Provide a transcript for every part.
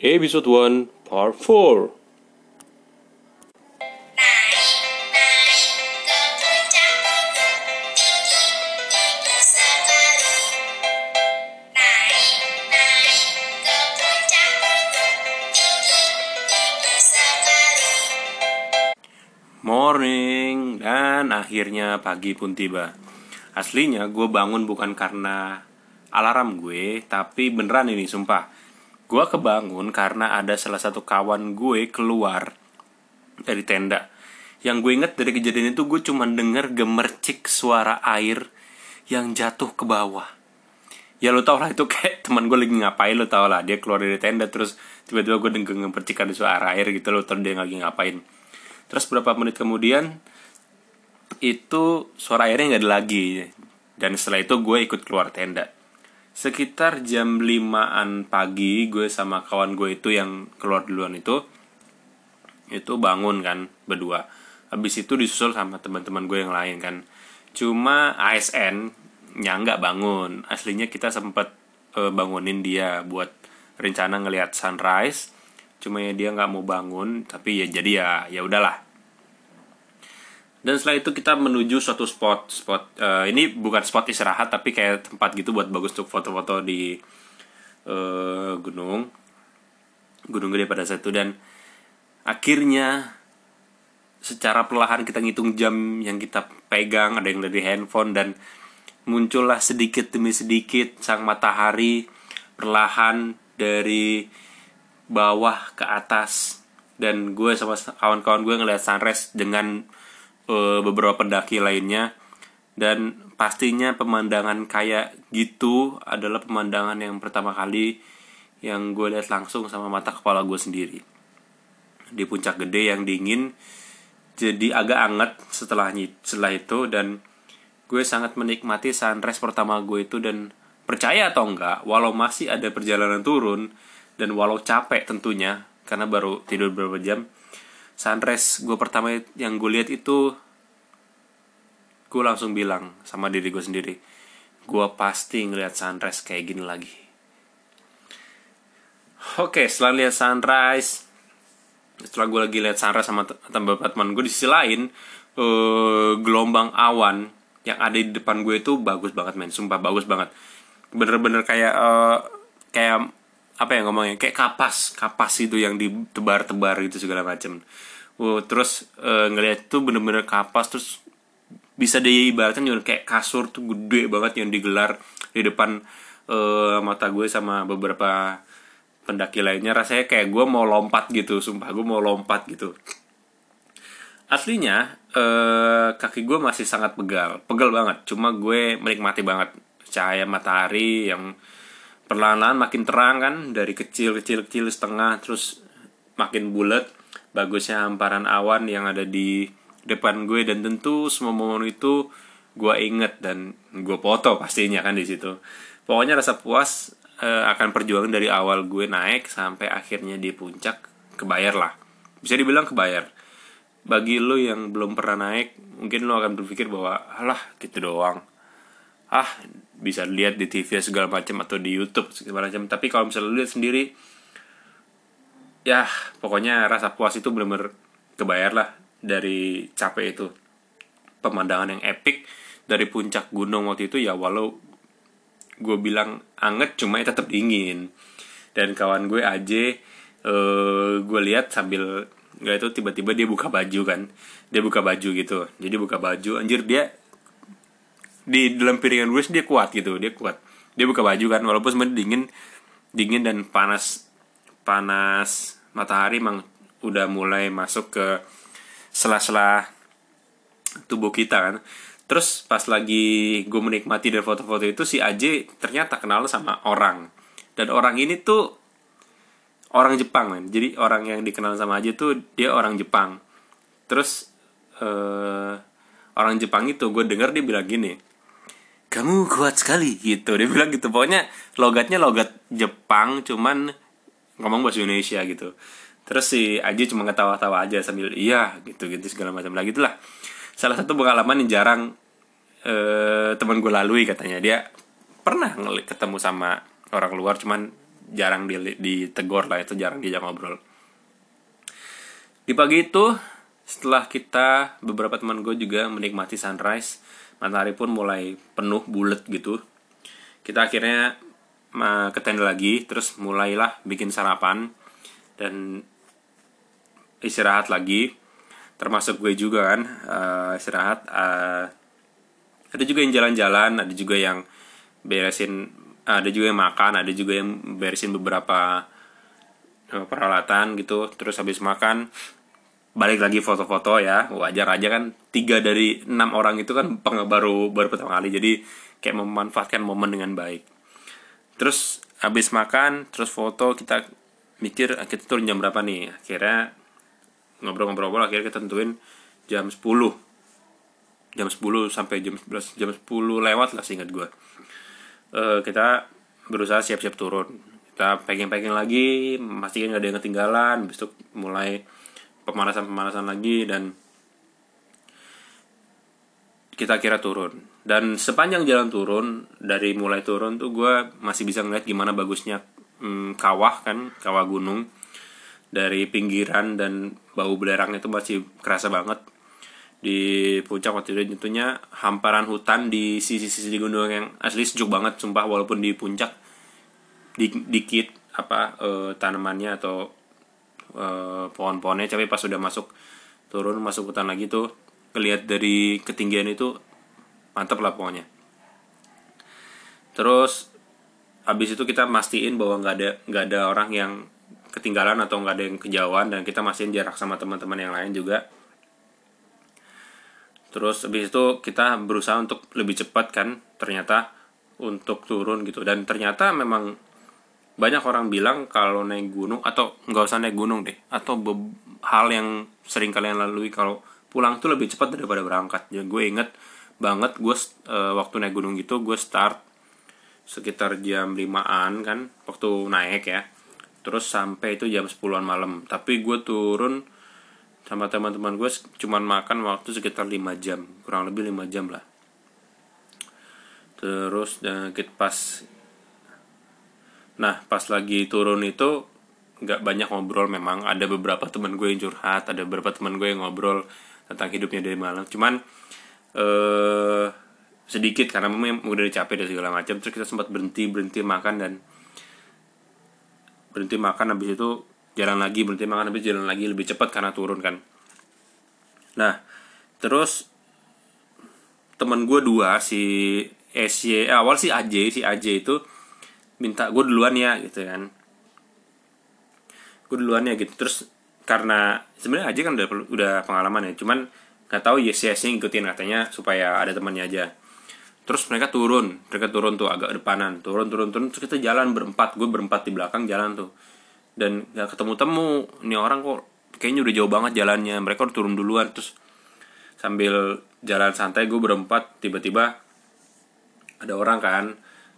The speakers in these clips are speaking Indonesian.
Episode 1 Part 4 Morning dan akhirnya pagi pun tiba. Aslinya gue bangun bukan karena alarm gue, tapi beneran ini sumpah. Gue kebangun karena ada salah satu kawan gue keluar dari tenda. Yang gue inget dari kejadian itu gue cuma denger gemercik suara air yang jatuh ke bawah. Ya lo tau lah itu kayak teman gue lagi ngapain lo tau lah dia keluar dari tenda terus tiba-tiba gue denger gemercik ada suara air gitu lo tau dia lagi ngapain terus beberapa menit kemudian itu suara airnya nggak ada lagi dan setelah itu gue ikut keluar tenda sekitar jam 5an pagi gue sama kawan gue itu yang keluar duluan itu itu bangun kan berdua. Habis itu disusul sama teman-teman gue yang lain kan. Cuma ASN nya nggak bangun. Aslinya kita sempat uh, bangunin dia buat rencana ngelihat sunrise. Cuma ya dia nggak mau bangun tapi ya jadi ya ya udahlah dan setelah itu kita menuju suatu spot spot uh, ini bukan spot istirahat tapi kayak tempat gitu buat bagus untuk foto-foto di uh, gunung. Gunung gede pada saat itu. Dan akhirnya secara perlahan kita ngitung jam yang kita pegang ada yang dari handphone dan muncullah sedikit demi sedikit sang matahari perlahan dari bawah ke atas. Dan gue sama kawan-kawan gue ngeliat sunrise dengan uh, beberapa pendaki lainnya. Dan pastinya pemandangan kayak gitu adalah pemandangan yang pertama kali yang gue lihat langsung sama mata kepala gue sendiri. Di puncak gede yang dingin jadi agak anget setelah setelah itu dan gue sangat menikmati sunrise pertama gue itu dan percaya atau enggak walau masih ada perjalanan turun dan walau capek tentunya karena baru tidur beberapa jam sunrise gue pertama yang gue lihat itu gue langsung bilang sama diri gue sendiri gue pasti ngeliat sunrise kayak gini lagi. Oke setelah lihat sunrise setelah gue lagi lihat sunrise sama beberapa teman gue di sisi lain uh, gelombang awan yang ada di depan gue itu bagus banget men. Sumpah bagus banget. Bener-bener kayak uh, kayak apa ya ngomongnya? Kayak kapas kapas itu yang ditebar-tebar gitu segala macam uh, terus uh, ngeliat tuh bener-bener kapas terus bisa diibaratkan juga kayak kasur tuh gede banget yang digelar di depan uh, mata gue sama beberapa pendaki lainnya. Rasanya kayak gue mau lompat gitu sumpah gue mau lompat gitu. Aslinya uh, kaki gue masih sangat pegal pegal banget. Cuma gue menikmati banget cahaya matahari yang perlahan-lahan makin terang kan dari kecil kecil kecil setengah terus makin bulat. Bagusnya hamparan awan yang ada di depan gue dan tentu semua momen itu gue inget dan gue foto pastinya kan di situ. Pokoknya rasa puas uh, akan perjuangan dari awal gue naik sampai akhirnya di puncak kebayar lah. Bisa dibilang kebayar. Bagi lo yang belum pernah naik mungkin lo akan berpikir bahwa alah gitu doang. Ah bisa lihat di TV segala macam atau di YouTube segala macam. Tapi kalau misalnya lihat sendiri ya pokoknya rasa puas itu benar-benar kebayar lah dari capek itu. Pemandangan yang epic dari puncak gunung waktu itu ya walau gue bilang anget cuma ya tetap dingin. Dan kawan gue aja uh, gue lihat sambil nggak itu tiba-tiba dia buka baju kan. Dia buka baju gitu. Jadi buka baju anjir dia di dalam piringan gue dia kuat gitu dia kuat. Dia buka baju kan walaupun sebenarnya dingin dingin dan panas panas matahari emang udah mulai masuk ke sela-sela tubuh kita kan. Terus pas lagi gue menikmati dari foto-foto itu si Aje ternyata kenal sama orang. Dan orang ini tuh orang Jepang kan jadi orang yang dikenal sama Aje tuh dia orang Jepang. Terus uh, orang Jepang itu gue denger dia bilang gini kamu kuat sekali. Gitu. Dia bilang gitu. Pokoknya logatnya logat Jepang cuman ngomong bahasa Indonesia gitu. Terus si Aji cuma ketawa-tawa aja sambil iya gitu gitu segala macam. Lagi itulah salah satu pengalaman yang jarang eh, teman gue lalui katanya. Dia pernah ketemu sama orang luar cuman jarang di ditegur lah. Itu jarang diajak ngobrol. Di pagi itu setelah kita beberapa teman gue juga menikmati sunrise matahari pun mulai penuh bulat gitu. Kita akhirnya ke tenda lagi terus mulailah bikin sarapan dan istirahat lagi. Termasuk gue juga kan uh, istirahat uh, ada juga yang jalan-jalan ada juga yang beresin ada juga yang makan ada juga yang beresin beberapa uh, peralatan gitu. Terus habis makan balik lagi foto-foto ya wajar aja kan tiga dari enam orang itu kan baru baru pertama kali. Jadi kayak memanfaatkan momen dengan baik. Terus habis makan terus foto kita mikir kita turun jam berapa nih? Akhirnya ngobrol-ngobrol akhirnya kita tentuin jam 10 jam 10 sampai jam 11 jam 10 lewat lah singkat gue uh, kita berusaha siap-siap turun. Kita packing-packing lagi pastikan nggak ada yang ketinggalan. Besok mulai pemanasan-pemanasan lagi dan kita kira turun. Dan sepanjang jalan turun dari mulai turun tuh gue masih bisa ngeliat gimana bagusnya hmm, kawah kan kawah gunung. Dari pinggiran dan bau belerang itu masih kerasa banget. Di puncak waktu itu tentunya hamparan hutan di sisi-sisi gunung yang asli sejuk banget sumpah walaupun di puncak di, dikit apa e, tanamannya atau e, pohon-pohonnya. Tapi pas sudah masuk turun masuk hutan lagi tuh kelihat dari ketinggian itu mantap lah pokoknya. Terus habis itu kita mastiin bahwa nggak ada nggak ada orang yang ketinggalan atau nggak ada yang kejauhan dan kita masih jarak sama teman-teman yang lain juga. Terus habis itu kita berusaha untuk lebih cepat kan ternyata untuk turun gitu. Dan ternyata memang banyak orang bilang kalau naik gunung atau nggak usah naik gunung deh atau hal yang sering kalian lalui kalau pulang tuh lebih cepat daripada berangkat. Ya gue inget banget gue uh, waktu naik gunung gitu gue start sekitar jam 5an kan waktu naik ya. Terus sampai itu jam 10-an malam. Tapi gue turun sama teman-teman gue cuman makan waktu sekitar 5 jam kurang lebih 5 jam lah. Terus dan kita pas nah pas lagi turun itu nggak banyak ngobrol memang. Ada beberapa teman gue yang curhat ada beberapa teman gue yang ngobrol tentang hidupnya dari malam. Cuman eh sedikit karena memang udah capek dan segala macam terus kita sempat berhenti berhenti makan dan berhenti makan habis itu jalan lagi berhenti makan habis jalan lagi lebih cepat karena turun kan. Nah terus teman gue dua si SY eh, awal si AJ si AJ itu minta gue duluan ya gitu kan. Gue duluan ya gitu. Terus karena sebenarnya AJ kan udah udah pengalaman ya cuman nggak tahu yes yes ngikutin katanya supaya ada temannya aja. Terus mereka turun mereka turun tuh agak depanan turun turun turun terus kita jalan berempat gue berempat di belakang jalan tuh. Dan gak ketemu temu ini orang kok kayaknya udah jauh banget jalannya mereka udah turun duluan. Terus sambil jalan santai gue berempat tiba-tiba ada orang kan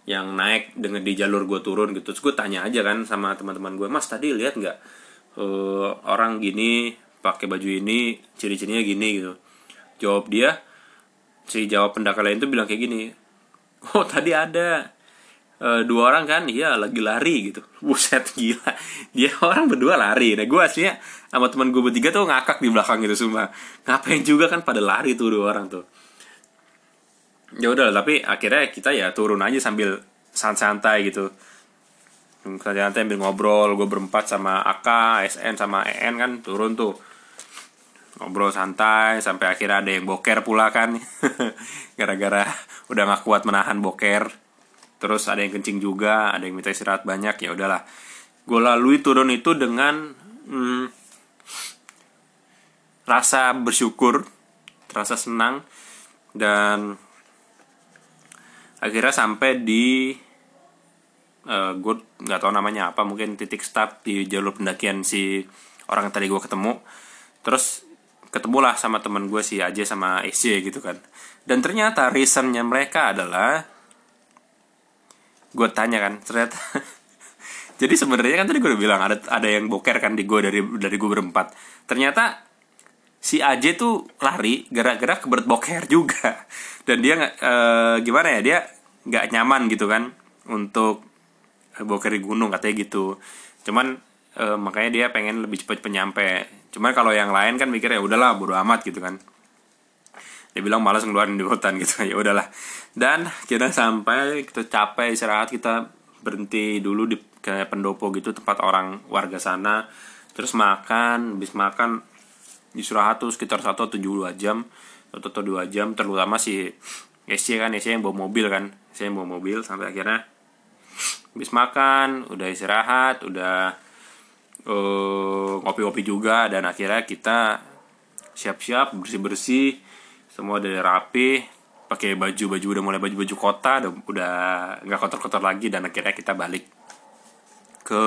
yang naik dengan di jalur gue turun gitu. Terus gue tanya aja kan sama teman-teman gue mas tadi lihat nggak uh, orang gini pakai baju ini ciri-cirinya gini gitu. Jawab dia si jawab pendakar lain tuh bilang kayak gini oh tadi ada e, dua orang kan? Iya lagi lari gitu. Buset gila. Dia orang berdua lari. Nah gue aslinya sama teman gue bertiga tuh ngakak di belakang gitu semua ngapain juga kan pada lari tuh dua orang tuh ya udah tapi akhirnya kita ya turun aja sambil santai-santai gitu. Santai-santai sambil ngobrol gue berempat sama AK, SN sama EN kan turun tuh. Ngobrol santai sampai akhirnya ada yang boker pula kan. Gara-gara udah gak kuat menahan boker. Terus ada yang kencing juga ada yang minta istirahat banyak ya udahlah. Gue lalui turun itu dengan hmm, rasa bersyukur rasa senang dan akhirnya sampai di uh, gue nggak tahu namanya apa mungkin titik start di jalur pendakian si orang yang tadi gue ketemu. Terus ketemulah sama teman gue si aja sama SJ gitu kan. Dan ternyata reasonnya mereka adalah gue tanya kan ternyata jadi sebenarnya kan tadi gue udah bilang ada ada yang boker kan di gue dari dari gue berempat. Ternyata si AJ tuh lari gara-gara keberat boker juga. Dan dia e, gimana ya dia nggak nyaman gitu kan untuk boker di gunung katanya gitu. Cuman e, makanya dia pengen lebih cepat penyampe. Cuman kalau yang lain kan mikirnya ya udahlah bodo amat gitu kan. Dia bilang malas ngeluarin di hutan gitu ya udahlah. Dan kita sampai kita capek istirahat kita berhenti dulu di kayak pendopo gitu tempat orang warga sana. Terus makan habis makan istirahat tuh sekitar satu atau dua jam atau dua jam terutama si SC kan SC yang bawa mobil kan saya yang bawa mobil sampai akhirnya habis makan udah istirahat udah uh, ngopi-ngopi juga dan akhirnya kita siap-siap bersih-bersih semua udah rapi pakai baju baju udah mulai baju baju kota udah udah nggak kotor-kotor lagi dan akhirnya kita balik ke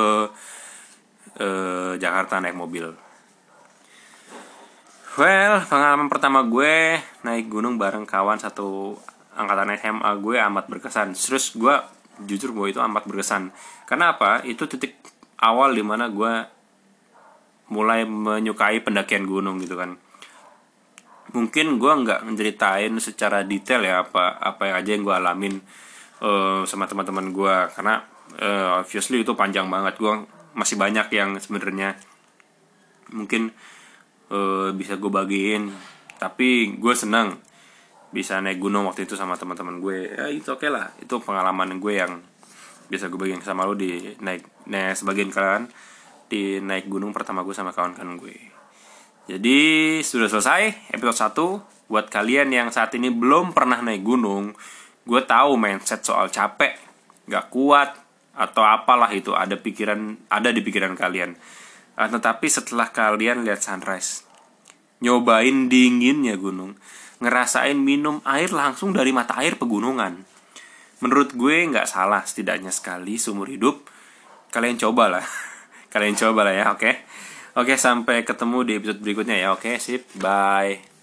uh, Jakarta naik mobil Well, pengalaman pertama gue naik gunung bareng kawan satu angkatan SMA gue amat berkesan. Terus gue jujur bahwa itu amat berkesan. Karena apa? Itu titik awal di mana gue mulai menyukai pendakian gunung gitu kan mungkin gue nggak menceritain secara detail ya apa apa aja yang gue alamin uh, sama teman-teman gue karena uh, obviously itu panjang banget gue masih banyak yang sebenarnya mungkin uh, bisa gue bagiin. Tapi gue senang bisa naik gunung waktu itu sama teman-teman gue. Ya itu oke okay lah. Itu pengalaman gue yang bisa gue bagiin sama lo di naik nah sebagian kalian di naik gunung pertama gue sama kawan-kawan gue. Jadi sudah selesai episode 1 Buat kalian yang saat ini belum pernah naik gunung Gue tahu mindset soal capek Gak kuat Atau apalah itu ada pikiran ada di pikiran kalian uh, Tetapi setelah kalian lihat sunrise Nyobain dinginnya gunung Ngerasain minum air langsung dari mata air pegunungan Menurut gue nggak salah setidaknya sekali seumur hidup Kalian cobalah Kalian cobalah ya oke okay? Oke, sampai ketemu di episode berikutnya ya. Oke, sip. Bye.